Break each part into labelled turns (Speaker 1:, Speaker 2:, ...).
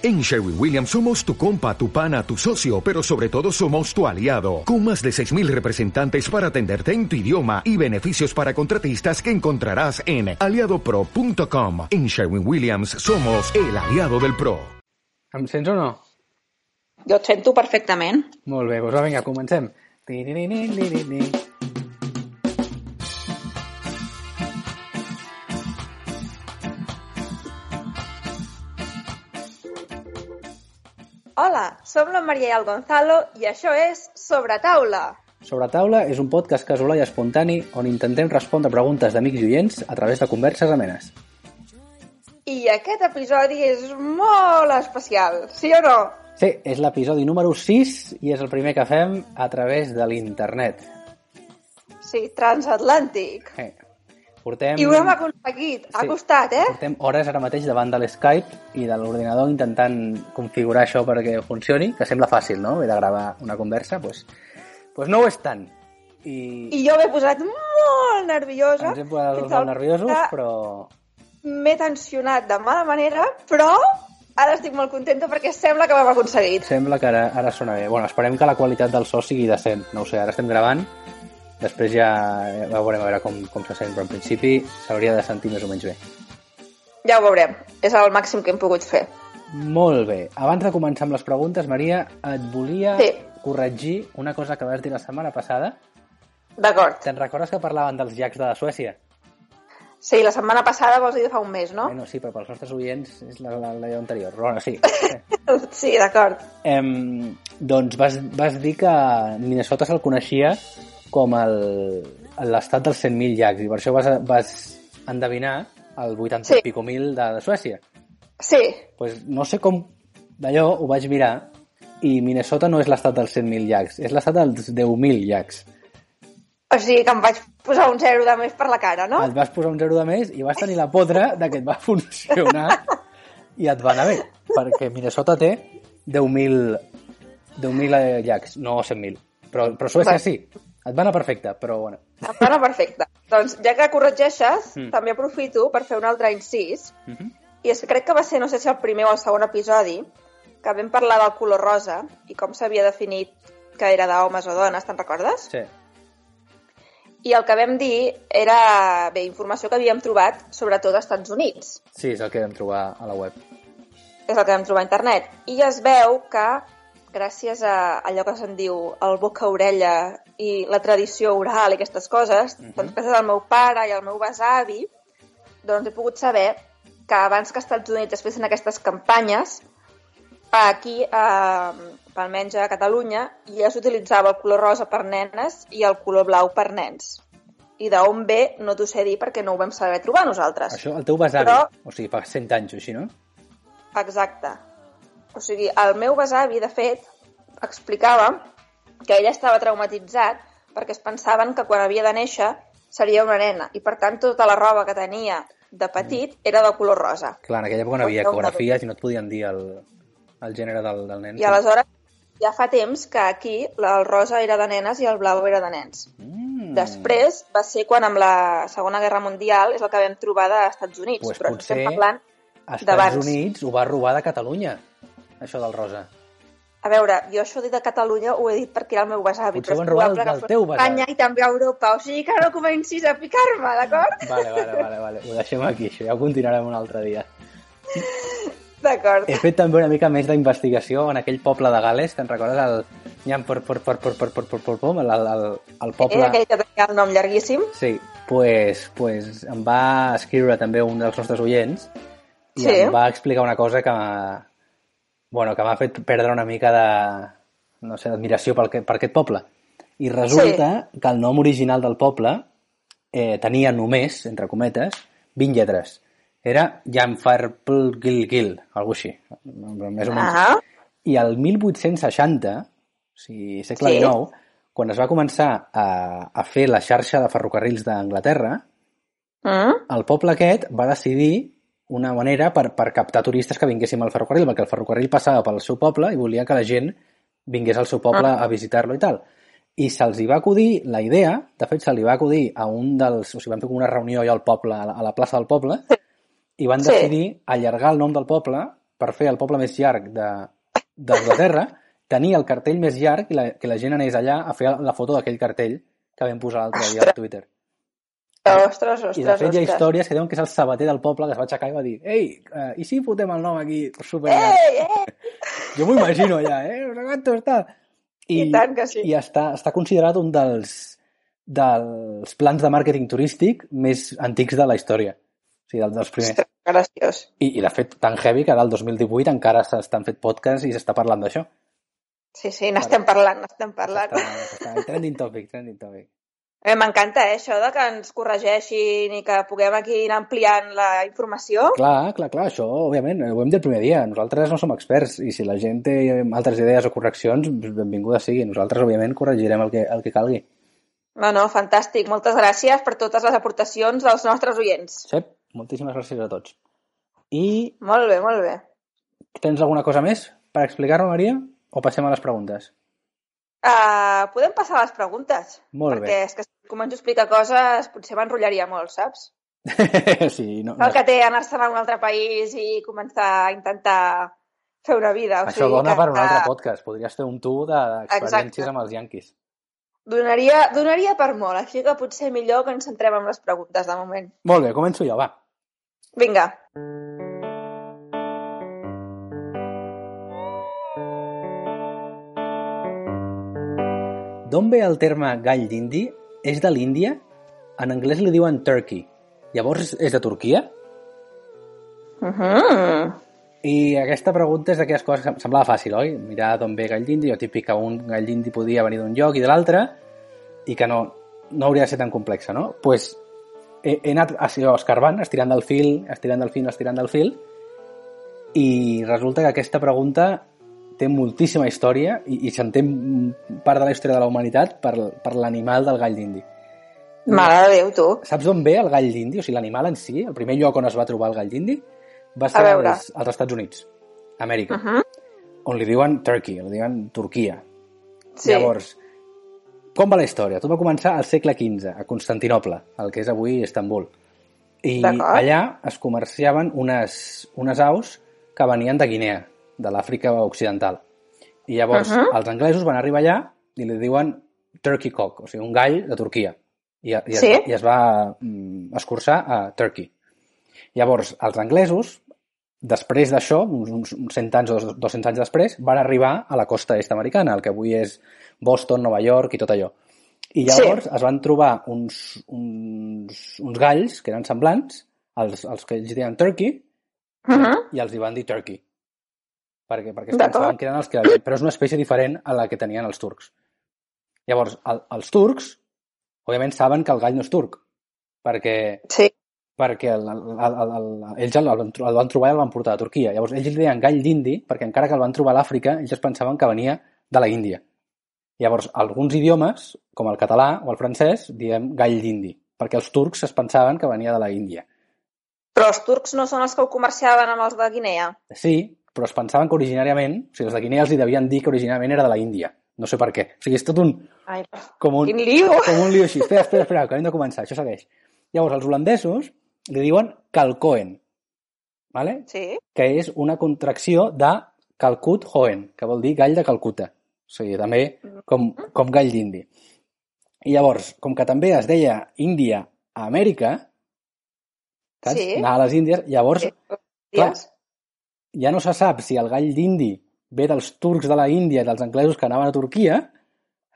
Speaker 1: En Sherwin Williams somos tu compa, tu pana, tu socio, pero sobre todo somos tu aliado, con más de 6.000 representantes para atenderte en tu idioma y beneficios para contratistas que encontrarás en aliadopro.com. En Sherwin Williams somos el aliado del PRO.
Speaker 2: Em sents o no?
Speaker 3: Jo et sento perfectament.
Speaker 2: Molt bé, doncs va, vinga, comencem. Tiriririririri.
Speaker 3: Hola, som la Maria i el Gonzalo i això és Sobre Taula.
Speaker 2: Sobre taula és un podcast casolà i espontani on intentem respondre preguntes d'amics i oients a través de converses amenes.
Speaker 3: I aquest episodi és molt especial, sí o no?
Speaker 2: Sí, és l'episodi número 6 i és el primer que fem a través de l'internet.
Speaker 3: Sí, transatlàntic.
Speaker 2: Eh, Portem,
Speaker 3: I ho hem aconseguit. Ha
Speaker 2: Sí.
Speaker 3: costat, eh?
Speaker 2: portem hores ara mateix davant de l'Skype i de l'ordinador intentant configurar això perquè funcioni, que sembla fàcil, no? He de gravar una conversa, doncs, pues no ho és tant. I,
Speaker 3: I jo m'he posat molt nerviosa.
Speaker 2: ens hem posat molt
Speaker 3: al
Speaker 2: nerviosos, però
Speaker 3: M'he tensionat de mala manera, però ara estic molt contenta perquè sembla que ho hem aconseguit.
Speaker 2: sembla que ara, ara sona bé. Bueno, esperem que la qualitat del so sigui decent. No ho sé, ara estem gravant, després ja veurem a veure com, com se sent, però en principi s'hauria de sentir més o menys bé.
Speaker 3: Ja ho veurem. És el màxim que hem pogut fer.
Speaker 2: Molt bé. Abans de començar amb les preguntes, Maria, et volia
Speaker 3: Sí.
Speaker 2: corregir una cosa que vas dir la setmana passada.
Speaker 3: D'acord.
Speaker 2: Te'n recordes que parlaven dels llacs de Suècia?
Speaker 3: Sí, la setmana passada vols dir fa un mes, no?
Speaker 2: Bueno, sí, però pels nostres oients és la, la, la anterior. Però bueno, sí.
Speaker 3: Sí, d'acord.
Speaker 2: em, doncs vas, vas dir que Minnesota se'l coneixia com l'estat dels 100.000 llacs i per això vas, vas endevinar el 80
Speaker 3: Sí.
Speaker 2: i pico mil de, de Suècia.
Speaker 3: Sí,
Speaker 2: pues no sé com d'allò ho vaig mirar i Minnesota no és l'estat dels 100.000 llacs, és l'estat dels 10.000 llacs.
Speaker 3: o sigui que em vaig posar un zero de més per la cara, no?
Speaker 2: Et vas posar un zero de més i vas tenir la podra de que et va funcionar i et va anar bé, perquè Minnesota té 10.000 10.000 llacs, no 100.000. Però, però Suècia sí. Et va anar perfecte, però bueno.
Speaker 3: Bueno, perfecte. Doncs ja que corregeixes,
Speaker 2: Mm.
Speaker 3: també aprofito per fer un altre incís.
Speaker 2: Uh -huh.
Speaker 3: I és que crec que va ser, no sé si el primer o el segon episodi, que vam parlar del color rosa i com s'havia definit que era d'homes o dones, te'n recordes?
Speaker 2: Sí.
Speaker 3: I el que vam dir era, bé, informació que havíem trobat, sobretot als Estats Units.
Speaker 2: sí, és el que vam trobar a la web.
Speaker 3: És el que vam trobar a internet. I es veu que, gràcies a allò que se'n diu el boca-orella i la tradició oral i aquestes coses,
Speaker 2: Mhm.
Speaker 3: doncs gràcies al meu pare i al meu besavi, doncs he pogut saber que abans que als Estats Units es fessin aquestes campanyes, aquí, eh, almenys a Catalunya, ja s'utilitzava el color rosa per nenes i el color blau per nens. I d'on ve no t'ho sé dir perquè no ho vam saber trobar nosaltres.
Speaker 2: Això, el teu besavi,
Speaker 3: Però-
Speaker 2: o sigui, fa 100 anys o així, no?
Speaker 3: Exacte. O sigui, el meu besavi, de fet, explicava que ell estava traumatitzat perquè es pensaven que quan havia de néixer seria una nena i, per tant, tota la roba que tenia de petit era de color rosa.
Speaker 2: Clar, en aquella època no havia ecografies i no et podien dir el, el gènere del, del nen.
Speaker 3: I aleshores ja fa temps que aquí el rosa era de nenes i el blau era de nens.
Speaker 2: Mm.
Speaker 3: Després va ser quan amb la Segona Guerra Mundial és el que vam trobar dels Estats Units.
Speaker 2: Pues
Speaker 3: però
Speaker 2: potser
Speaker 3: estem parlant
Speaker 2: Estats. Units ho va robar de Catalunya, això del rosa.
Speaker 3: A veure, jo això de Catalunya ho he dit perquè era el meu besavi,
Speaker 2: Potser ho
Speaker 3: però és que
Speaker 2: del
Speaker 3: fos
Speaker 2: teu
Speaker 3: a Espanya
Speaker 2: besavi.
Speaker 3: i també a Europa, o sigui que no comencis a picar-me, d'acord?
Speaker 2: Vale, vale, vale, vale. Ho deixem aquí, això. Ja ho continuarem un altre dia.
Speaker 3: D'acord.
Speaker 2: He fet també una mica més d'investigació en aquell poble de Gales, te'n recordes? El... Nyam, por, por, por, por, por, por, por, por, por, el, el, el poble...
Speaker 3: Eh, aquell que tenia el nom llarguíssim.
Speaker 2: Sí, pues, pues em va escriure també un dels nostres oients i
Speaker 3: Sí.
Speaker 2: em va explicar una cosa que bueno, que m'ha fet perdre una mica de no sé, d'admiració per, per aquest poble. I resulta sí. que el nom original del poble eh, tenia només, entre cometes, 20 lletres. Era Llanfarplgilgil, alguna així, més o menys.
Speaker 3: Ah,
Speaker 2: I el 1860, o sigui, segle
Speaker 3: Sí.
Speaker 2: XIX, quan es va començar a, a fer la xarxa de ferrocarrils d'Anglaterra,
Speaker 3: mm?
Speaker 2: el poble aquest va decidir una manera per, per captar turistes que vinguéssim al ferrocarril, perquè el ferrocarril passava pel seu poble i volia que la gent vingués al seu poble a visitar-lo i tal. I se'ls hi va acudir la idea, de fet se li va acudir a un dels... O sigui, van fer com una reunió allà al poble, a la, a la plaça del poble, i van
Speaker 3: Sí.
Speaker 2: decidir allargar el nom del poble per fer el poble més llarg de d'Anglaterra, tenia el cartell més llarg i la, que la gent anés allà a fer la foto d'aquell cartell que vam posar l'altre dia a Twitter.
Speaker 3: Ostres, ostres,
Speaker 2: I de fet hi ha històries que diuen que és el sabater del poble que es va aixecar i va dir ei, uh, i si fotem el nom aquí super?
Speaker 3: Ei, eh!
Speaker 2: Jo m'ho imagino allà, eh? No sé quanto està.
Speaker 3: I, I tant que sí.
Speaker 2: I està, està considerat un dels, dels plans de màrqueting turístic més antics de la història. O sigui, dels, dels primers.
Speaker 3: Ostres, graciós.
Speaker 2: I, I de fet, tan heavy que del 2018 encara s'estan fet podcasts i s'està parlant d'això.
Speaker 3: Sí, sí, n'estem parlant, n'estem parlant.
Speaker 2: Està, està trending topic, trending topic.
Speaker 3: Eh, M'encanta, eh, això de que ens corregeixin i que puguem aquí anar ampliant la informació.
Speaker 2: Clar, clar, clar, això, òbviament, ho hem dit el primer dia. Nosaltres no som experts i si la gent té altres idees o correccions, benvinguda sigui. Nosaltres, òbviament, corregirem el que, el que calgui.
Speaker 3: No, no, fantàstic. Moltes gràcies per totes les aportacions dels nostres oients.
Speaker 2: Sep, moltíssimes gràcies a tots. I
Speaker 3: Molt bé, molt bé.
Speaker 2: tens alguna cosa més per explicar-me, Maria? O passem a les preguntes?
Speaker 3: Uh, podem passar a les preguntes?
Speaker 2: Molt
Speaker 3: perquè
Speaker 2: bé.
Speaker 3: és que si començo a explicar coses potser m'enrotllaria molt, saps?
Speaker 2: sí, no,
Speaker 3: El que té anar-se'n a un altre país i començar a intentar fer una vida. O
Speaker 2: Això
Speaker 3: sigui,
Speaker 2: dona
Speaker 3: que,
Speaker 2: per un altre podcast. Podries fer un tour d'experiències amb els yanquis.
Speaker 3: Donaria, donaria per molt, així que potser millor que ens centrem en les preguntes de moment.
Speaker 2: Molt bé, començo jo, va.
Speaker 3: Vinga.
Speaker 2: D'on ve el terme gall d'indi? És de l'Índia? En anglès li diuen turkey. Llavors és de Turquia?
Speaker 3: Uh -huh.
Speaker 2: I aquesta pregunta és d'aquelles coses que em semblava fàcil, oi? Mirar d'on ve gall d'indi, o típic que un gall d'indi podia venir d'un lloc i de l'altre, i que no, no hauria de ser tan complexa, no? Doncs pues, he, he anat allò, escarbant, estirant del fil, estirant del fil, estirant del fil, i resulta que aquesta pregunta té moltíssima història i, i s'entén part de la història de la humanitat per, per l'animal del gall d'indi.
Speaker 3: Mare de Déu, tu.
Speaker 2: Saps d'on ve el gall d'indi? O sigui, l'animal en si, el primer lloc on es va trobar el gall d'indi, va ser als, als Estats Units, Amèrica,
Speaker 3: Uh -huh.
Speaker 2: on li diuen Turkey, li diuen Turquia.
Speaker 3: Sí.
Speaker 2: Llavors, com va la història? Tot va començar al segle XV, a Constantinople, el que és avui Istanbul. I allà es comerciaven unes, unes aus que venien de Guinea, de l'Àfrica Occidental. I llavors
Speaker 3: Uh -huh.
Speaker 2: els anglesos van arribar allà i li diuen Turkey cock, o sigui, un gall de Turquia. I, i, es,
Speaker 3: Sí.
Speaker 2: i es va mm, escurçar a Turkey. Llavors, els anglesos, després d'això, uns, uns, uns 100 anys o 200 anys després, van arribar a la costa est americana, el que avui és Boston, Nova York i tot allò. I llavors sí. es van trobar uns, uns, uns galls que eren semblants, els, els que ells deien Turkey,
Speaker 3: Uh -huh.
Speaker 2: i els hi van dir Turkey. Perquè, perquè es pensaven que eren els que havien... Però és una espècie diferent a la que tenien els turcs. Llavors, el, els turcs, òbviament, saben que el gall no és turc, perquè,
Speaker 3: Sí.
Speaker 2: perquè el, el, el, el, ells el, van tro- el van trobar i el van portar a Turquia. Llavors, ells li deien gall d'indi, perquè encara que el van trobar a l'Àfrica, ells es pensaven que venia de la Índia. Llavors, alguns idiomes, com el català o el francès, diem gall d'indi, perquè els turcs es pensaven que venia de la Índia.
Speaker 3: Però els turcs no són els que ho comerciaven amb els de Guinea.
Speaker 2: Sí, però es pensaven que originàriament, o sigui, els de Guinea els hi devien dir que originàriament era de la Índia. No sé per què. O sigui, és tot un,
Speaker 3: Ai,
Speaker 2: com un,
Speaker 3: quin lío!
Speaker 2: com un lío així. Espera, espera, espera, que hem de començar, això segueix. Llavors, els holandesos li diuen Calcoen, ¿vale?
Speaker 3: Sí.
Speaker 2: que és una contracció de Calcut Hoen, que vol dir gall de Calcuta. O sigui, també com, com gall d'indi. I llavors, com que també es deia Índia a Amèrica, saps?
Speaker 3: Sí.
Speaker 2: Anar a les Índies, llavors
Speaker 3: sí.
Speaker 2: clar,
Speaker 3: Dies.
Speaker 2: Ja no se sap si el gall d'indi ve dels turcs de la Índia i dels anglesos que anaven a Turquia,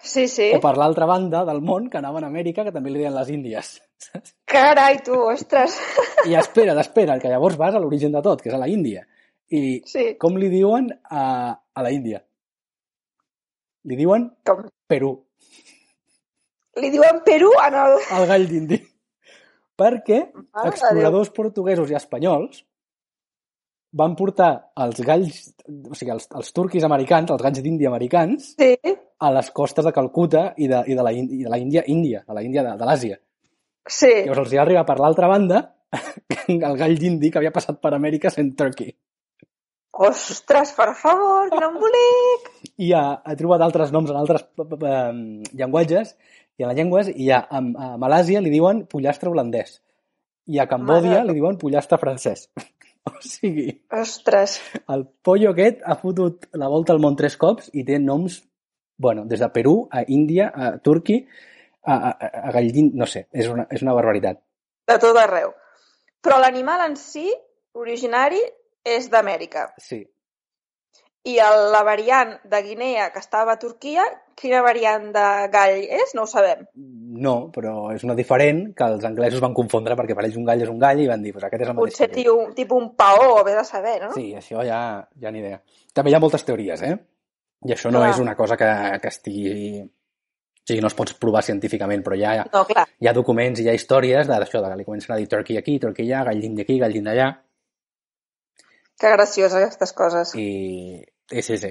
Speaker 3: Sí, sí.
Speaker 2: o per l'altra banda del món que anaven a Amèrica, que també li deien les Índies.
Speaker 3: Carai, tu, ostres.
Speaker 2: I espera, espera, que llavors vas a l'origen de tot, que és a la Índia. I
Speaker 3: Sí.
Speaker 2: com li diuen a, a la Índia? Li diuen
Speaker 3: Com...
Speaker 2: Perú,
Speaker 3: Li diuen Perú en el...
Speaker 2: el gall d'indi. Perquè
Speaker 3: Mare
Speaker 2: exploradors portuguesos i espanyols van portar els galls, o sigui, els, els turquis americans, els galls d'Índia americans,
Speaker 3: Sí.
Speaker 2: a les costes de Calcuta i de, i de la, i de la Índia, Índia, de la Índia de, de l'Àsia.
Speaker 3: Sí.
Speaker 2: Llavors els hi va arribar per l'altra banda el gall d'indi que havia passat per Amèrica sent turkey.
Speaker 3: Ostres, per favor, que no embolic!
Speaker 2: I ha, ha trobat altres noms en altres p- em, llenguatges, i en les llengües, i a, a, a Malàsia li diuen pollastre holandès. I a Cambòdia
Speaker 3: Mare.
Speaker 2: li diuen pollastre francès. O sigui,
Speaker 3: Ostres.
Speaker 2: el pollo aquest ha fotut la volta al món tres cops i té noms, bueno, des de Perú a Índia, a Turqui, a, a, a Gallín, no sé, és una, és una barbaritat.
Speaker 3: De tot arreu. Però l'animal en si, originari, és d'Amèrica.
Speaker 2: Sí.
Speaker 3: I el, la variant de Guinea que estava a Turquia, quina variant de gall és? No ho sabem.
Speaker 2: No, però és una diferent que els anglesos van confondre perquè per ells un gall és un gall i van dir, pues aquest és el mateix.
Speaker 3: Potser tiu, tipus un paó, vés a saber, no?
Speaker 2: Sí, això ja, ja ni idea. També hi ha moltes teories, eh? I això no
Speaker 3: Clar.
Speaker 2: és una cosa que, que estigui... O sigui, no es pots provar científicament, però ja
Speaker 3: No, clar.
Speaker 2: hi ha documents i hi ha històries d'això, de que li comencen a dir turkey aquí, turkey allà, gallin d'aquí, gallin d'allà,
Speaker 3: Que graciós, aquestes coses.
Speaker 2: i... i sí, sí.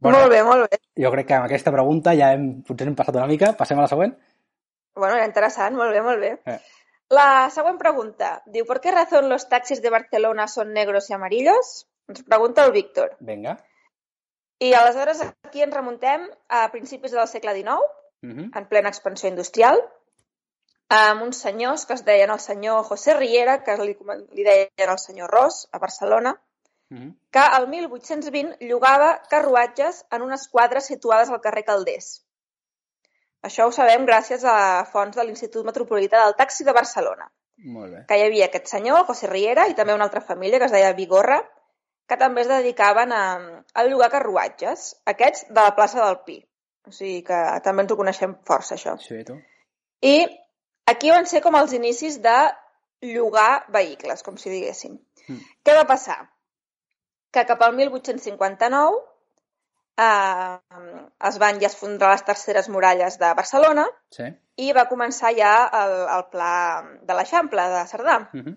Speaker 3: molt bé, molt bé.
Speaker 2: Jo crec que amb aquesta pregunta ja hem, potser hem passat una mica. Passem a la següent?
Speaker 3: Bueno, era interessant, molt bé, molt bé.
Speaker 2: Eh.
Speaker 3: La següent pregunta. Diu, ¿por qué razón los taxis de Barcelona son negros y amarillos? Ens pregunta el Víctor.
Speaker 2: Vinga.
Speaker 3: I aleshores aquí ens remuntem a principis del segle XIX,
Speaker 2: Uh -huh.
Speaker 3: en plena expansió industrial, amb uns senyors que es deien el senyor José Riera, que li, li deien el senyor Ros, a Barcelona,
Speaker 2: Uh -huh.
Speaker 3: que al 1820 llogava carruatges en unes quadres situades al carrer Calders. Això ho sabem gràcies a fonts de l'Institut Metropolità del Taxi de Barcelona,
Speaker 2: Molt bé.
Speaker 3: que hi havia aquest senyor, el José Riera, i també una altra família que es deia Vigorra, que també es dedicaven a, a llogar carruatges, aquests de la plaça del Pi. O sigui que també ens ho coneixem força, això.
Speaker 2: Sí, tu.
Speaker 3: I aquí van ser com els inicis de llogar vehicles, com si diguéssim.
Speaker 2: Mm.
Speaker 3: Què va passar? Que cap al 1859 eh, es van ja esfondrar les terceres muralles de Barcelona
Speaker 2: Sí.
Speaker 3: i va començar ja el, el pla de l'Eixample de Cerdà.
Speaker 2: Uh -huh.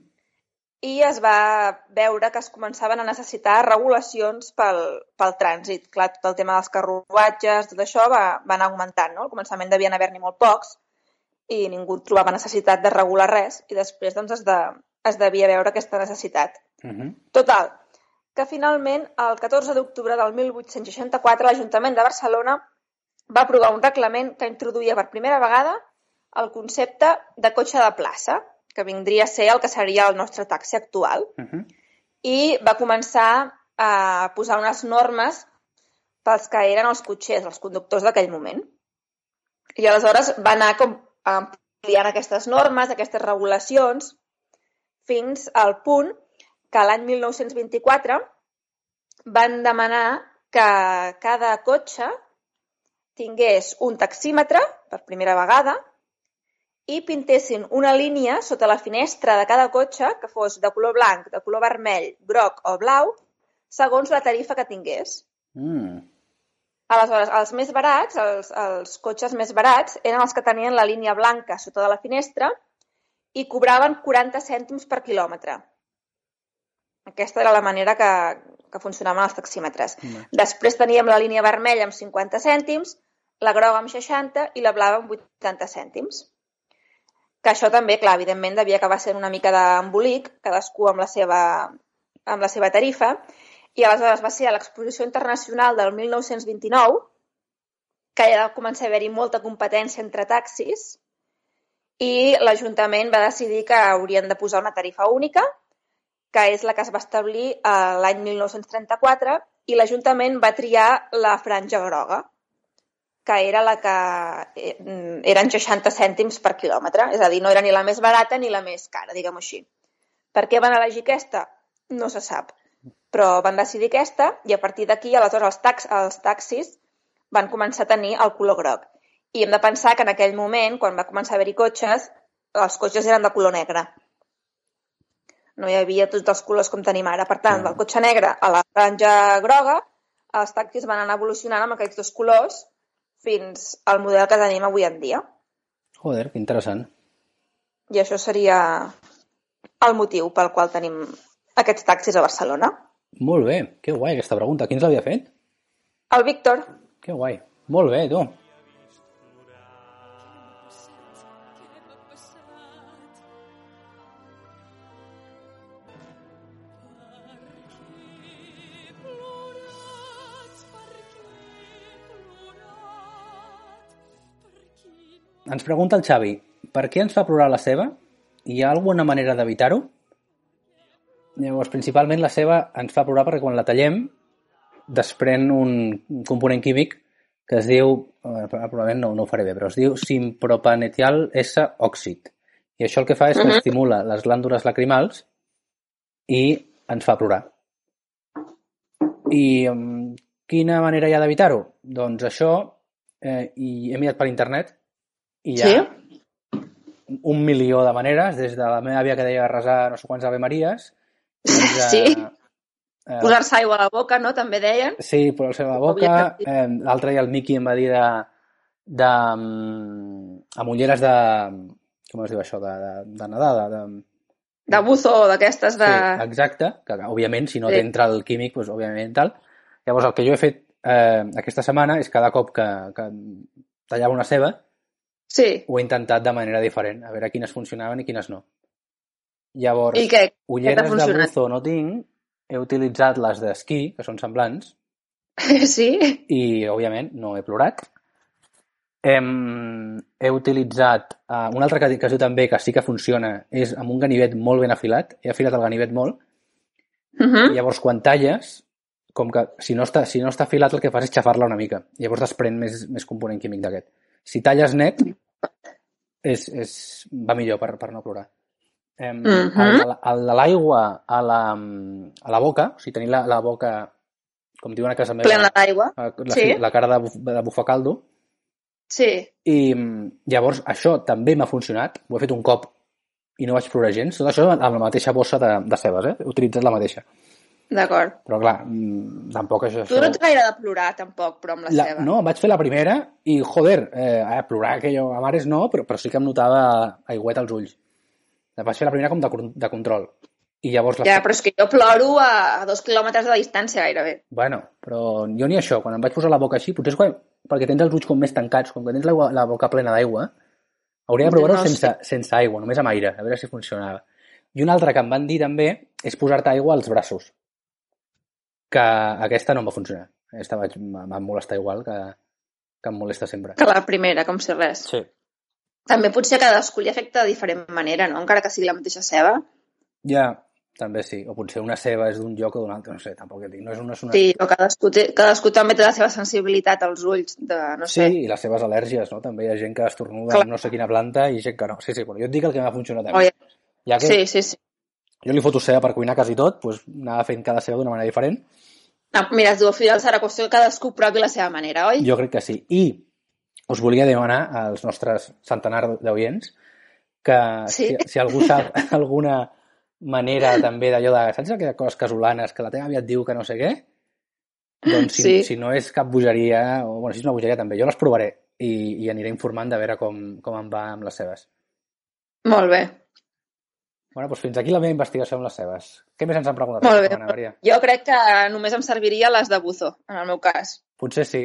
Speaker 3: I es va veure que es començaven a necessitar regulacions pel, pel trànsit. Clar, tot el tema dels carruatges, tot això va, va anar augmentant. No? Al començament devien haver-n'hi molt pocs i ningú trobava necessitat de regular res i després doncs, es, de, es devia veure aquesta necessitat.
Speaker 2: Uh -huh.
Speaker 3: Total, que finalment el 14 d'octubre del 1864 l'Ajuntament de Barcelona va aprovar un reglament que introduïa per primera vegada el concepte de cotxe de plaça, que vindria a ser el que seria el nostre taxi actual,
Speaker 2: Uh -huh.
Speaker 3: i va començar a posar unes normes pels que eren els cotxers, els conductors d'aquell moment. I aleshores va anar com ampliant aquestes normes, aquestes regulacions, fins al punt que l'any 1924 van demanar que cada cotxe tingués un taxímetre per primera vegada i pintessin una línia sota la finestra de cada cotxe que fos de color blanc, de color vermell, groc o blau, segons la tarifa que tingués.
Speaker 2: Mm.
Speaker 3: Aleshores, els més barats, els, els cotxes més barats, eren els que tenien la línia blanca sota de la finestra i cobraven 40 cèntims per quilòmetre. Aquesta era la manera que, que funcionaven els taxímetres.
Speaker 2: Mm.
Speaker 3: Després teníem la línia vermella amb 50 cèntims, la groga amb 60 i la blava amb 80 cèntims. Que això també, clar, evidentment devia acabar sent una mica d'embolic, cadascú amb la seva, amb la seva tarifa, i aleshores va ser a l'exposició internacional del 1929 que ja va començar a haver-hi molta competència entre taxis i l'Ajuntament va decidir que haurien de posar una tarifa única, que és la que es va establir eh, l'any 1934, i l'Ajuntament va triar la franja groga, que era la que eh, eren 60 cèntims per quilòmetre, és a dir, no era ni la més barata ni la més cara, diguem-ho així. Per què van elegir aquesta? No se sap. Però van decidir aquesta i a partir d'aquí, aleshores, els, tax, els taxis van començar a tenir el color groc. I hem de pensar que en aquell moment, quan va començar a haver-hi cotxes, els cotxes eren de color negre. No hi havia tots els colors com tenim ara. Per tant, del cotxe negre a la franja groga, els taxis van anar evolucionant amb aquests dos colors fins al model que tenim avui en dia.
Speaker 2: Joder, que interessant.
Speaker 3: I això seria el motiu pel qual tenim aquests taxis a Barcelona.
Speaker 2: Molt bé, que guai aquesta pregunta. Qui ens l'havia fet?
Speaker 3: El Víctor,
Speaker 2: Que guai. Molt bé, tu. Ens pregunta el Xavi, per què ens fa plorar la seva? Hi ha alguna manera d'evitar-ho? Llavors, principalment la ceba ens fa plorar perquè quan la tallem desprèn un component químic que es diu, eh, probablement no, no ho faré bé, però es diu simpropanetial S òxid. I això el que fa és que
Speaker 3: Mhm.
Speaker 2: estimula les glàndules lacrimals i ens fa plorar. I um, quina manera hi ha d'evitar-ho? Doncs això, eh, i he mirat per internet i hi ha
Speaker 3: Sí?
Speaker 2: un milió de maneres, des de la meva àvia que deia resar no sé quants Ave Maries, fins a...
Speaker 3: Sí.
Speaker 2: Eh,
Speaker 3: Posar-se aigua a la boca, no? També deien.
Speaker 2: Sí, però la boca. Eh, L'altre dia el Miqui em va dir de... de mm, amb ulleres de... Com es diu això? De, de, de nedar, de, de,
Speaker 3: De buzo, d'aquestes de...
Speaker 2: Sí, exacte, que òbviament si no
Speaker 3: Sí.
Speaker 2: t'entra el químic, doncs, òbviament tal. Llavors el que jo he fet eh, aquesta setmana és cada cop que, que tallava una ceba
Speaker 3: Sí.
Speaker 2: ho he intentat de manera diferent, a veure quines funcionaven i quines no. Llavors,
Speaker 3: I què?
Speaker 2: ulleres
Speaker 3: t'ha
Speaker 2: de buzo no tinc, he utilitzat les d'esquí, que són semblants,
Speaker 3: Sí?
Speaker 2: i òbviament no he plorat. Hem, he utilitzat uh, un altre que, que es diu també que sí que funciona és amb un ganivet molt ben afilat he afilat el ganivet molt
Speaker 3: Uh -huh.
Speaker 2: i llavors quan talles com que si no està, si no està afilat el que fas és xafar-la una mica llavors desprèn més, més component químic d'aquest si talles net és, és, va millor per, per no plorar el, de la- el de l'aigua a, la, a la boca o sigui tenir la, la boca com diuen a casa meva
Speaker 3: Plena d'aigua. Sí.
Speaker 2: la cara de, buf, de bufacaldo
Speaker 3: Sí.
Speaker 2: i mm, llavors això també m'ha funcionat ho he fet un cop i no vaig plorar gens tot això amb la mateixa bossa de, de cebes eh? he utilitzat la mateixa
Speaker 3: D'acord.
Speaker 2: però clar, mm, tampoc això...
Speaker 3: Tu no ets gaire de plorar, tampoc, però amb la,
Speaker 2: la,
Speaker 3: ceba.
Speaker 2: no, vaig fer la primera i, joder, eh, a plorar que jo a mares no, però, però sí que em notava aigüet als ulls. La vaig fer la primera com de, de control. I llavors la...
Speaker 3: Ja, però és que jo ploro a, a dos quilòmetres de distància gairebé.
Speaker 2: Bueno, però jo ni això, quan em vaig posar la boca així, potser és quan, perquè tens els ulls com més tancats, com que tens l'aigua- la boca plena d'aigua, hauria de provar-ho
Speaker 3: No
Speaker 2: sense, sense aigua, només amb aire, a veure si funcionava. I un altre que em van dir també és posar-te aigua als braços, que aquesta no em va funcionar. Aquesta vaig, em va molestar igual que, que em molesta sempre.
Speaker 3: Que la primera, com si res.
Speaker 2: Sí.
Speaker 3: També potser a cadascú li afecta de diferent manera, no? Encara que sigui la mateixa ceba.
Speaker 2: Ja, també sí. O potser una ceba és d'un lloc o d'un altre, no sé, tampoc et dic. No és una, és una...
Speaker 3: Sí, o cadascú, té, cadascú també té la seva sensibilitat als ulls, de, no
Speaker 2: Sí,
Speaker 3: sé.
Speaker 2: i les seves al·lèrgies, no? També hi ha gent que estornuda
Speaker 3: Clar.
Speaker 2: amb no sé quina planta i gent que no. Sí, sí, però jo et dic el que m'ha funcionat a
Speaker 3: Oh,
Speaker 2: mi.
Speaker 3: ja.
Speaker 2: Ja que
Speaker 3: Sí, sí, sí.
Speaker 2: Jo li foto ceba per cuinar quasi tot, doncs anava fent cada ceba d'una manera diferent.
Speaker 3: No, mira, es diu al final serà qüestió que cadascú provi la seva manera, oi?
Speaker 2: Jo crec que sí. I us volia demanar als nostres centenar d'oients que
Speaker 3: Sí?
Speaker 2: si, si algú sap alguna manera també d'allò de, saps aquelles coses casolanes que la teva àvia et diu que no sé què? Doncs si,
Speaker 3: Sí.
Speaker 2: si no és cap bogeria, o bueno, si és una bogeria també, jo les provaré i, i aniré informant de veure com, com em va amb les seves.
Speaker 3: Molt bé.
Speaker 2: Bueno, doncs fins aquí la meva investigació amb les seves. Què més ens han preguntat?
Speaker 3: Molt bé.
Speaker 2: setmana, Maria?
Speaker 3: Jo crec que només em serviria les de buzo, en el meu cas.
Speaker 2: Potser sí,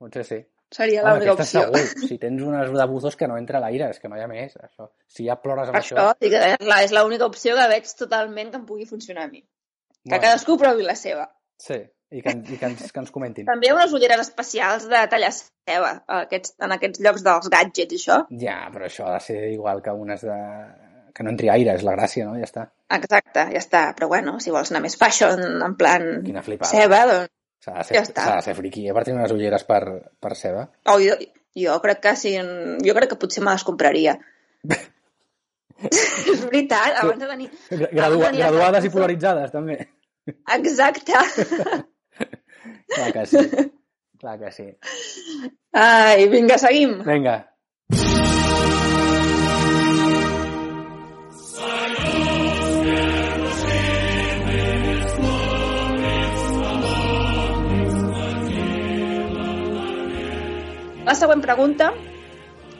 Speaker 2: potser sí.
Speaker 3: Seria l'única
Speaker 2: aquesta
Speaker 3: opció.
Speaker 2: segur. Si tens unes de buzos que no entra l'aire, és que mai ha més. Això. Si ja plores amb
Speaker 3: Això,
Speaker 2: això...
Speaker 3: sí que és la- és l'única opció que veig totalment que em pugui funcionar a mi. Que
Speaker 2: bueno,
Speaker 3: cadascú provi la seva.
Speaker 2: Sí, i que, i que, ens, que ens comentin.
Speaker 3: També hi ha unes ulleres especials de tallar ceba a aquests, en aquests llocs dels gadgets i això.
Speaker 2: Ja, però això ha de ser igual que unes de... que no entri aire, és la gràcia, no? Ja està.
Speaker 3: Exacte, ja està. Però bueno, si vols anar més fashion, en plan
Speaker 2: Quina flipada.
Speaker 3: ceba, doncs...
Speaker 2: S'ha de ser,
Speaker 3: Ja està.
Speaker 2: de ser friqui. A part tenir unes ulleres per, per ceba.
Speaker 3: Oh, jo, jo crec que sí, jo crec que potser me les compraria. és veritat, abans de tenir...
Speaker 2: Gra- Gradua,
Speaker 3: tenia
Speaker 2: graduades i polaritzades, també.
Speaker 3: Exacte.
Speaker 2: Clar que sí. Clar que sí.
Speaker 3: Ai, vinga, seguim.
Speaker 2: Vinga.
Speaker 3: La següent pregunta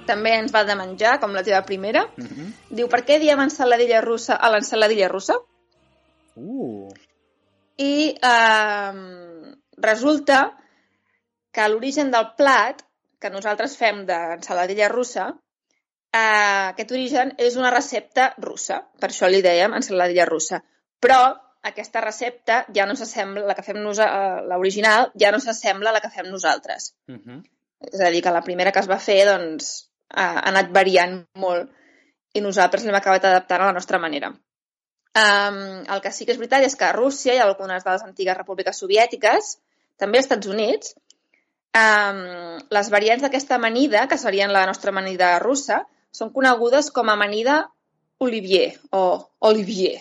Speaker 3: també ens va de menjar, com la teva primera.
Speaker 2: Uh -huh.
Speaker 3: Diu, per què diem ensaladilla russa a l'ensaladilla russa?
Speaker 2: uh,
Speaker 3: I eh, resulta que l'origen del plat que nosaltres fem d'ensaladilla russa, eh, aquest origen és una recepta russa. Per això li dèiem ensaladilla russa. Però aquesta recepta ja no s'assembla, la que fem nosa- eh, l'original, ja no s'assembla a la que fem nosaltres.
Speaker 2: uh -huh.
Speaker 3: És a dir, que la primera que es va fer doncs, ha, anat variant molt i nosaltres l'hem acabat adaptant a la nostra manera. Um, el que sí que és veritat és que a Rússia i algunes de les antigues repúbliques soviètiques, també als Estats Units, um, les variants d'aquesta amanida, que serien la nostra amanida russa, són conegudes com a amanida olivier o olivier,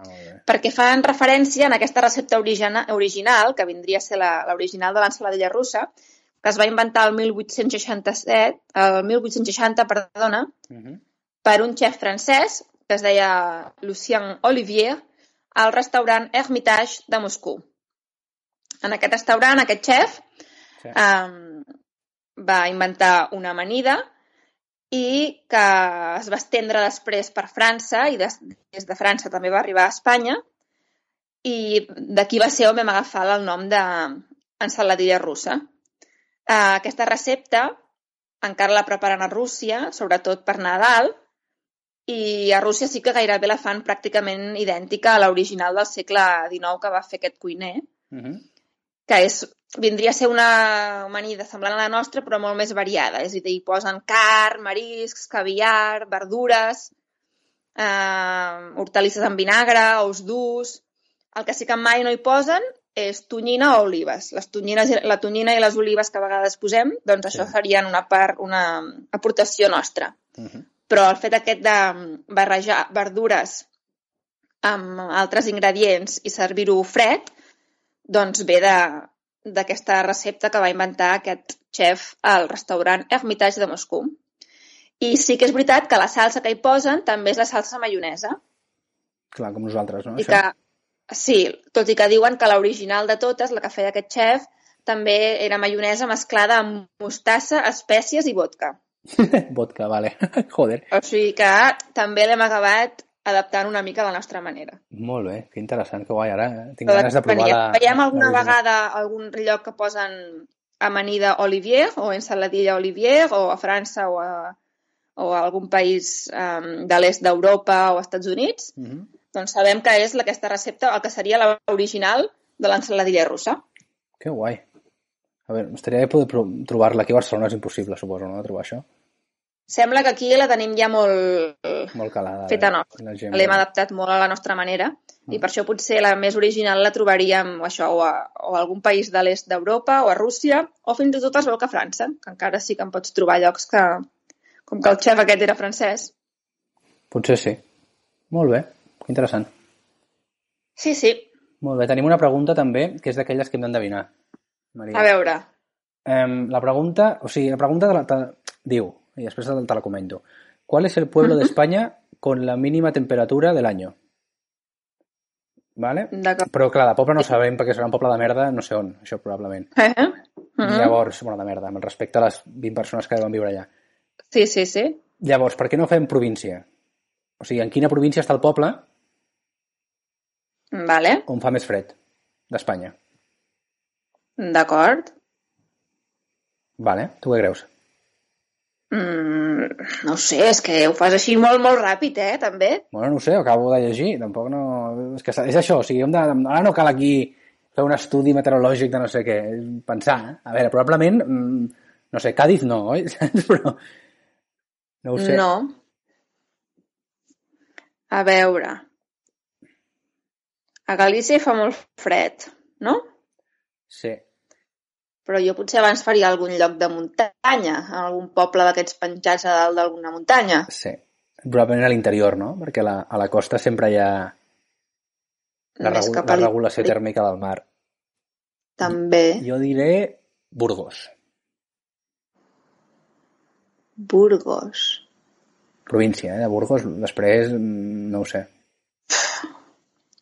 Speaker 2: Ah,
Speaker 3: perquè fan referència en aquesta recepta origina, original, que vindria a ser la- l'original de l'ensaladilla russa, que es va inventar el 1867, el 1860, perdona,
Speaker 2: Uh -huh.
Speaker 3: per un xef francès que es deia Lucien Olivier al restaurant Hermitage de Moscou. En aquest restaurant, aquest xef
Speaker 2: Sí.
Speaker 3: um, va inventar una amanida i que es va estendre després per França i des, des de França també va arribar a Espanya i d'aquí va ser on vam agafar el nom d'ensaladilla russa. Uh, aquesta recepta encara la preparen a Rússia, sobretot per Nadal, i a Rússia sí que gairebé la fan pràcticament idèntica a l'original del segle XIX que va fer aquest cuiner,
Speaker 2: Uh -huh.
Speaker 3: que és, vindria a ser una amanida semblant a la nostra, però molt més variada. És a dir, hi posen carn, mariscs, caviar, verdures, eh, hortalisses en vinagre, ous durs... El que sí que mai no hi posen és tonyina o olives. Les tonyines, la tonyina i les olives que a vegades posem, doncs això
Speaker 2: Sí.
Speaker 3: serien una part, una aportació nostra.
Speaker 2: Uh -huh.
Speaker 3: Però el fet aquest de barrejar verdures amb altres ingredients i servir-ho fred, doncs ve de- d'aquesta recepta que va inventar aquest xef al restaurant Hermitage de Moscou. I sí que és veritat que la salsa que hi posen també és la salsa maionesa.
Speaker 2: Clar, com nosaltres, no?
Speaker 3: I que, sí, tot i que diuen que l'original de totes, la que feia aquest xef, també era maionesa mesclada amb mostassa, espècies i vodka.
Speaker 2: Vodka, vale. Joder.
Speaker 3: O sigui que també l'hem acabat adaptant una mica a la nostra manera.
Speaker 2: Molt bé, que interessant, que guai. Ara eh, tinc
Speaker 3: Però
Speaker 2: ganes de provar la...
Speaker 3: Veiem alguna
Speaker 2: l'original.
Speaker 3: vegada algun lloc que posen amanida Olivier o ensaladilla Olivier o a França o a, o a algun país um, de l'est d'Europa o als Estats Units,
Speaker 2: Uh -huh.
Speaker 3: Doncs sabem que és aquesta recepta, el que seria l'original de l'ensaladilla russa.
Speaker 2: Que guai. A veure, estaria bé poder trobar-la aquí a Barcelona, és impossible, suposo, no?, de trobar això.
Speaker 3: Sembla que aquí la tenim ja molt
Speaker 2: Molt calada.
Speaker 3: feta
Speaker 2: eh?
Speaker 3: nostra. L'hem adaptat molt a la nostra manera i per això potser la més original la trobaríem o això, o a, o a algun país de l'est d'Europa o a Rússia o fins i tot es veu que a França, que encara sí que en pots trobar llocs que, com que el xef aquest era francès.
Speaker 2: Potser sí. Molt bé, interessant.
Speaker 3: Sí, sí.
Speaker 2: Molt bé, tenim una pregunta també, que és d'aquelles que hem d'endevinar. Maria.
Speaker 3: A veure,
Speaker 2: Em, la pregunta, o sigui, la pregunta te la, te, diu, y después te, te la comento. ¿Cuál es el pueblo de España con la mínima temperatura del año? ¿Vale? Però, clar, de poble no sabem perquè serà un poble de merda, no sé on, això probablement.
Speaker 3: Eh?
Speaker 2: Mm
Speaker 3: Mhm.
Speaker 2: Llavors, bueno, de merda, amb respecte a les 20 persones que deuen viure allà.
Speaker 3: Sí, sí, sí.
Speaker 2: Llavors, per què no fem província? O sigui, en quina província està el poble
Speaker 3: Vale,
Speaker 2: on fa més fred d'Espanya?
Speaker 3: d'acord.
Speaker 2: Vale, tu què creus?
Speaker 3: Mm, no sé, és que ho fas així molt, molt ràpid, eh, també.
Speaker 2: Bueno, no sé, acabo de llegir, tampoc no... És que és això, o sigui, hem de... ara no cal aquí fer un estudi meteorològic de no sé què, pensar, eh? a veure, probablement, mm, no sé, Cádiz no, oi? Però no ho sé.
Speaker 3: No. A veure. A Galícia hi fa molt fred, no?
Speaker 2: Sí.
Speaker 3: Però jo potser abans faria algun lloc de muntanya, algun poble d'aquests penjats a dalt d'alguna muntanya.
Speaker 2: Sí. Probablement a l'interior, no? Perquè la, a la costa sempre hi ha la, regu la regulació tèrmica del mar.
Speaker 3: També.
Speaker 2: Jo diré Burgos,
Speaker 3: Burgos.
Speaker 2: província, eh? de Burgos. Després, mm, no ho sé.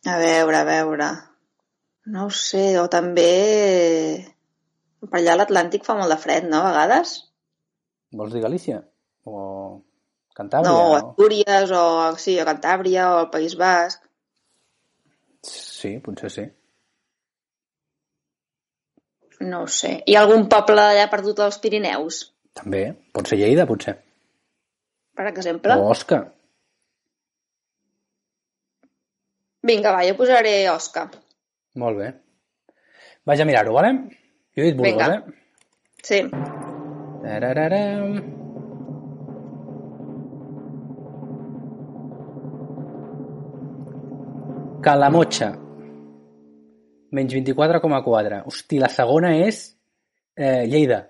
Speaker 3: A veure, a veure. No ho sé, o també... Per allà a l'Atlàntic fa molt de fred, no, a vegades?
Speaker 2: Vols dir Galícia? O Cantàbria?
Speaker 3: no, o
Speaker 2: o-
Speaker 3: Astúries, o sí, a Cantàbria, o al País Basc.
Speaker 2: Sí, potser sí.
Speaker 3: No ho sé. Hi ha algun poble allà perdut als Pirineus,
Speaker 2: També. Pot ser Lleida, potser.
Speaker 3: per exemple?
Speaker 2: O Osca.
Speaker 3: Vinga, va, jo posaré Osca.
Speaker 2: Molt bé. Vaig a mirar-ho, vale? Jo he dit Burgos,
Speaker 3: Vinga.
Speaker 2: eh?
Speaker 3: Sí.
Speaker 2: Tarararam. Calamotxa. Menys 24,4. Hosti, la segona és eh, Lleida.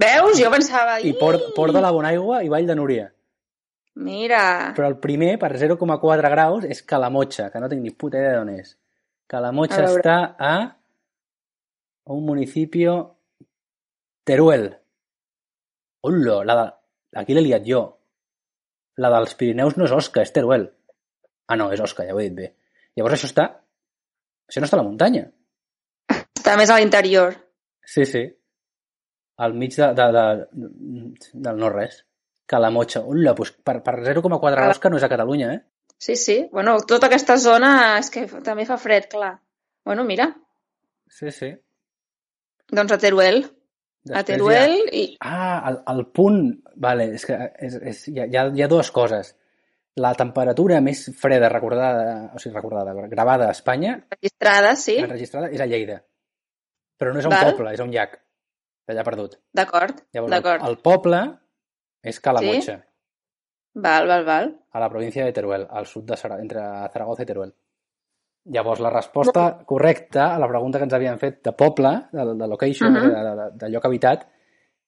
Speaker 3: Veus? Jo pensava...
Speaker 2: I Port, Port de la Bonaigua i Vall de Núria.
Speaker 3: Mira,
Speaker 2: Però el primer, per 0,4 graus, és Calamotxa, que no tinc ni puta idea d'on és. Calamotxa
Speaker 3: A
Speaker 2: està a un municipio Teruel. Hola, la de... aquí l'he liat jo. La dels Pirineus no és Osca, és Teruel. Ah, no, és Osca, ja ho he dit bé. Llavors això està... Això no està a la muntanya.
Speaker 3: està més a l'interior.
Speaker 2: Sí, sí. Al mig de, de, de, del no-res. Calamotxa. Hola, doncs per, per 0,4 graus que no és a Catalunya, eh?
Speaker 3: Sí, sí. Bueno, tota aquesta zona és que també fa fred, clar. Bueno, mira,
Speaker 2: Sí, sí.
Speaker 3: doncs a Teruel. a
Speaker 2: Després
Speaker 3: Teruel
Speaker 2: Hi
Speaker 3: i...
Speaker 2: ha... Ah, el, el punt... Vale, és que és, és, hi, ha, hi ha- ha dues coses. La temperatura més freda recordada, o sigui, recordada, gravada a Espanya,
Speaker 3: registrada, sí.
Speaker 2: enregistrada, és a Lleida. Però no és a un
Speaker 3: Val.
Speaker 2: poble, és a un llac. Allà perdut.
Speaker 3: D'acord,
Speaker 2: Llavors, el,
Speaker 3: d'acord.
Speaker 2: el poble és Calamotxa,
Speaker 3: Val, val, val.
Speaker 2: a la província de Teruel, al sud de Zara, entre Zaragoza i Teruel. Llavors, la resposta correcta a la pregunta que ens havien fet de poble, de, de location,
Speaker 3: Mhm.
Speaker 2: de, de, de lloc habitat,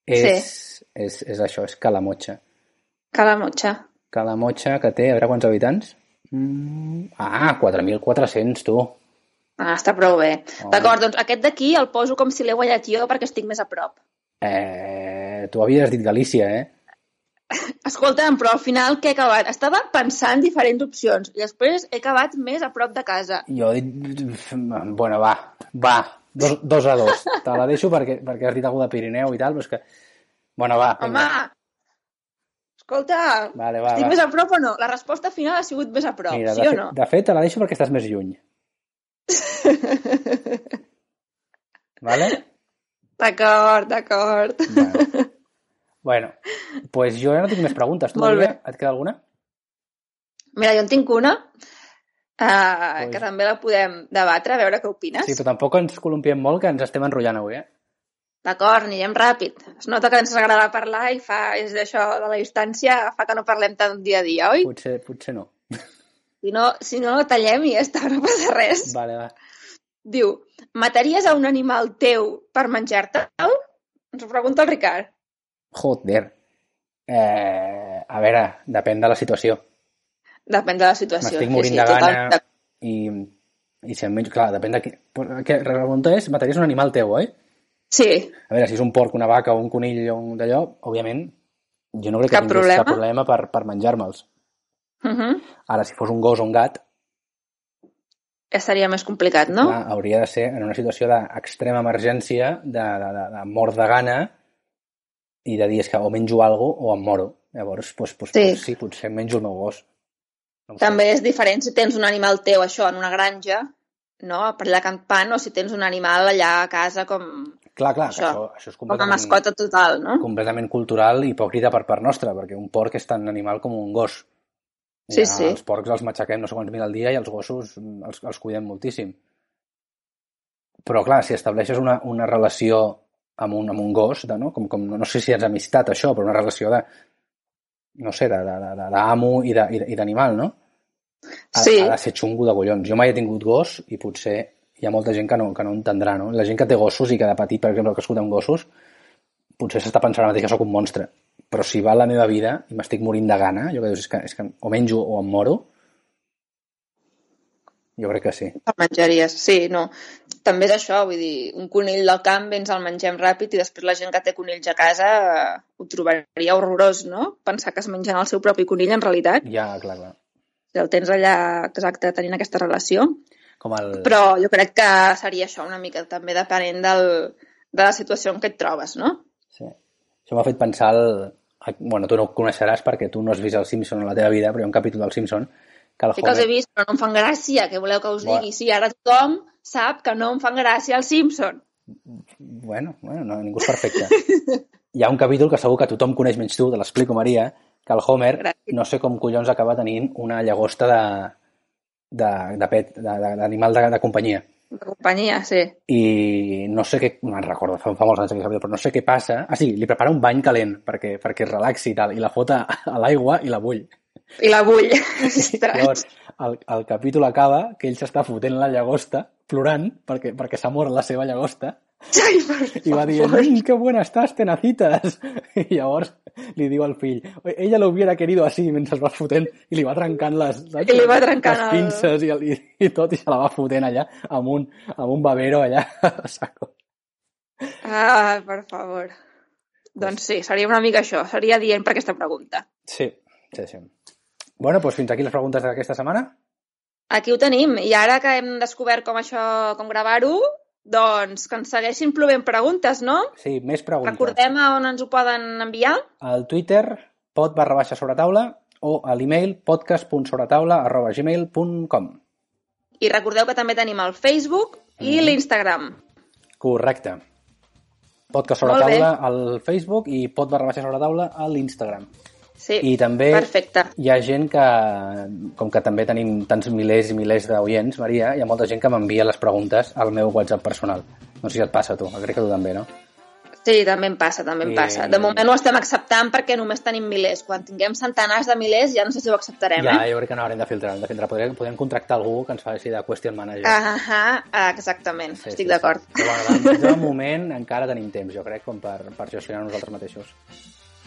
Speaker 2: és, és, és això, és Calamotxa.
Speaker 3: Calamotxa.
Speaker 2: Calamotxa, que té, a veure quants habitants? Mm, ah, 4.400, tu.
Speaker 3: Ah, està prou bé.
Speaker 2: Home.
Speaker 3: D'acord, doncs aquest d'aquí el poso com si l'he guanyat jo perquè estic més a prop.
Speaker 2: Eh, tu havies dit Galícia, eh?
Speaker 3: Escolta'm, però al final què he acabat? Estava pensant diferents opcions i després he acabat més a prop de casa.
Speaker 2: Jo he dit... Bueno, va, va, dos, dos a dos. Te la deixo perquè, perquè has dit alguna de Pirineu i tal, però és que... Bueno, va,
Speaker 3: Home, escolta,
Speaker 2: Vale, va,
Speaker 3: estic
Speaker 2: va.
Speaker 3: més a prop o no? La resposta final ha sigut més a prop,
Speaker 2: Mira,
Speaker 3: sí o
Speaker 2: fet,
Speaker 3: no?
Speaker 2: de fet, te la deixo perquè estàs més lluny. Vale?
Speaker 3: D'acord, d'acord.
Speaker 2: Bueno, bueno pues jo ja no tinc més preguntes. Tu,
Speaker 3: Molt
Speaker 2: Maria, et queda alguna?
Speaker 3: Mira, jo en tinc una uh, que també la podem debatre, a veure què opines.
Speaker 2: Sí, però tampoc ens columpiem molt, que ens estem enrotllant avui, eh?
Speaker 3: D'acord, anirem ràpid. Es nota que ens agrada parlar i fa, és això de la distància, fa que no parlem tant dia a dia, oi?
Speaker 2: Potser, potser no.
Speaker 3: Si no, si no, tallem i ja està, no passa res.
Speaker 2: Vale, va.
Speaker 3: Diu, mataries a un animal teu per menjar-te'l? Ens ho pregunta el Ricard.
Speaker 2: Joder. Eh, a veure, depèn de la situació.
Speaker 3: Depèn de la situació.
Speaker 2: M'estic morint
Speaker 3: sí,
Speaker 2: de
Speaker 3: total-
Speaker 2: gana i, i si em menjo... Clar, depèn de qui... Que, la pregunta és, mataries un animal teu, oi?
Speaker 3: Sí,
Speaker 2: A veure, si és un porc, una vaca o un conill o un d'allò, òbviament, jo no crec que
Speaker 3: Cap
Speaker 2: tingués
Speaker 3: problema.
Speaker 2: cap problema per, per menjar-me'ls.
Speaker 3: uh -huh.
Speaker 2: Ara, si fos un gos o un gat,
Speaker 3: seria més complicat, no?
Speaker 2: clar, hauria de ser en una situació d'extrema emergència, de, de, de, de mort de gana, i de dir, és que o menjo alguna o em moro. Llavors, doncs, doncs,
Speaker 3: Sí.
Speaker 2: doncs sí, potser menjo el meu gos. No sé.
Speaker 3: També és diferent si tens un animal teu, això, en una granja, no? per allà acampant, o si tens un animal allà a casa com,
Speaker 2: Clar, clar,
Speaker 3: Això,
Speaker 2: això, això és
Speaker 3: com a
Speaker 2: completament,
Speaker 3: mascota total, no?
Speaker 2: completament cultural i hipòcrita per part nostra, perquè un porc és tan animal com un gos.
Speaker 3: Sí,
Speaker 2: I,
Speaker 3: sí.
Speaker 2: Els porcs els matxaquem no sé quants mil al dia i els gossos els, els cuidem moltíssim. Però, clar, si estableixes una, una relació amb un, amb un gos, de, no? Com, com, no sé si és amistat això, però una relació de, no sé, d'amo i d'animal, no? Ha,
Speaker 3: Sí.
Speaker 2: ha de ser xungo de collons. Jo mai he tingut gos i potser hi ha molta gent que no, que no entendrà, no? La gent que té gossos i que de petit, per exemple, ha crescut amb gossos, potser s'està pensant ara mateix que sóc un monstre. Però si va la meva vida i m'estic morint de gana, jo que dius, és que, és que o menjo o em moro, jo crec que sí.
Speaker 3: El menjaries, sí, no. També és això, vull dir, un conill del camp ens el mengem ràpid i després la gent que té conills a casa eh, ho trobaria horrorós, no? Pensar que es mengen el seu propi conill, en realitat.
Speaker 2: Ja, clar, clar.
Speaker 3: Si el tens allà, exacte, tenint aquesta relació.
Speaker 2: Com el...
Speaker 3: Però jo crec que seria això una mica també depenent del, de la situació en què et trobes, no?
Speaker 2: Sí. Això m'ha fet pensar el... Bueno, tu no ho coneixeràs perquè tu no has vist el Simpson en la teva vida, però hi ha un capítol del Simpson que
Speaker 3: Sí que els he vist, però no em fan gràcia. Què voleu que us
Speaker 2: Bueno.
Speaker 3: digui? Sí, ara tothom sap que no em fan gràcia els Simpson.
Speaker 2: Bueno, bueno no, ningú és perfecte. Hi ha un capítol que segur que tothom coneix menys tu, te l'explico, Maria, que el Homer,
Speaker 3: Gràcies.
Speaker 2: no sé com collons acaba tenint una llagosta de, de, de pet, de- de- d'animal de, de companyia.
Speaker 3: De companyia, sí.
Speaker 2: I no sé què, no me'n recordo, fa, fa molts anys que però no sé què passa. Ah, sí, li prepara un bany calent perquè, perquè es relaxi i tal, i la fota a l'aigua i la bull.
Speaker 3: I la vull.
Speaker 2: Llavors, el, el capítol acaba que ell s'està fotent la llagosta, plorant, perquè, perquè s'ha mort la seva llagosta,
Speaker 3: Ai,
Speaker 2: i va dient,
Speaker 3: favor.
Speaker 2: mmm, qué buena estás, tenacitas. I llavors li diu al fill, ella lo hubiera querido así, mentre es va fotent, i li va trencant les, saps?
Speaker 3: I li va trencant
Speaker 2: les pinces el, i, i tot, i se la va fotent allà amb un, amb un babero allà a saco.
Speaker 3: Ah, per favor. Doncs sí, seria una mica això. Seria dient per aquesta pregunta.
Speaker 2: Sí, sí, sí. Bueno, doncs fins aquí les preguntes d'aquesta setmana.
Speaker 3: Aquí ho tenim. I ara que hem descobert com això, com gravar-ho, doncs que ens segueixin plovent preguntes, no?
Speaker 2: Sí, més preguntes.
Speaker 3: Recordem a on ens ho poden enviar?
Speaker 2: Al Twitter, pot barra baixa sobre taula, o a l'email podcast.sobretaula arroba gmail.com.
Speaker 3: I recordeu que també tenim el Facebook i
Speaker 2: Mhm.
Speaker 3: l'Instagram.
Speaker 2: Correcte. Podcast sobre taula al Facebook i pot barra baixa sobre taula a l'Instagram.
Speaker 3: Sí,
Speaker 2: I també
Speaker 3: perfecte.
Speaker 2: hi ha gent que, com que també tenim tants milers i milers d'oients, Maria, hi ha molta gent que m'envia les preguntes al meu WhatsApp personal. No sé si et passa a tu, crec que tu també, no?
Speaker 3: Sí, també em passa, també em
Speaker 2: I-
Speaker 3: passa. De moment ho estem acceptant perquè només tenim milers. Quan tinguem centenars de milers ja no sé si ho acceptarem,
Speaker 2: ja,
Speaker 3: eh?
Speaker 2: jo crec que no haurem de filtrar, hem de filtrar. Podríem, podríem contractar algú que ens faci de question manager.
Speaker 3: Ah, ah, exactament,
Speaker 2: Sí,
Speaker 3: estic
Speaker 2: sí,
Speaker 3: d'acord.
Speaker 2: Sí. Però bueno, de, de moment encara tenim temps, jo crec, com per, per gestionar nosaltres mateixos.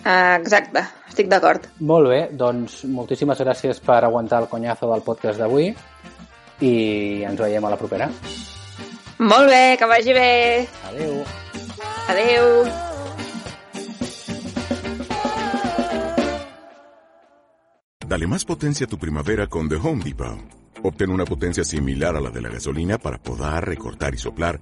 Speaker 3: Ah, exacte, estic d'acord.
Speaker 2: Molt bé, doncs moltíssimes gràcies per aguantar el conyazo del podcast d'avui i ens veiem a la propera.
Speaker 3: Molt bé, que vagi bé.
Speaker 2: Adeu!
Speaker 3: Adeu.
Speaker 4: Dale más potencia a tu primavera con The Home Depot. Obtén una potencia similar a la de la gasolina para podar, recortar y soplar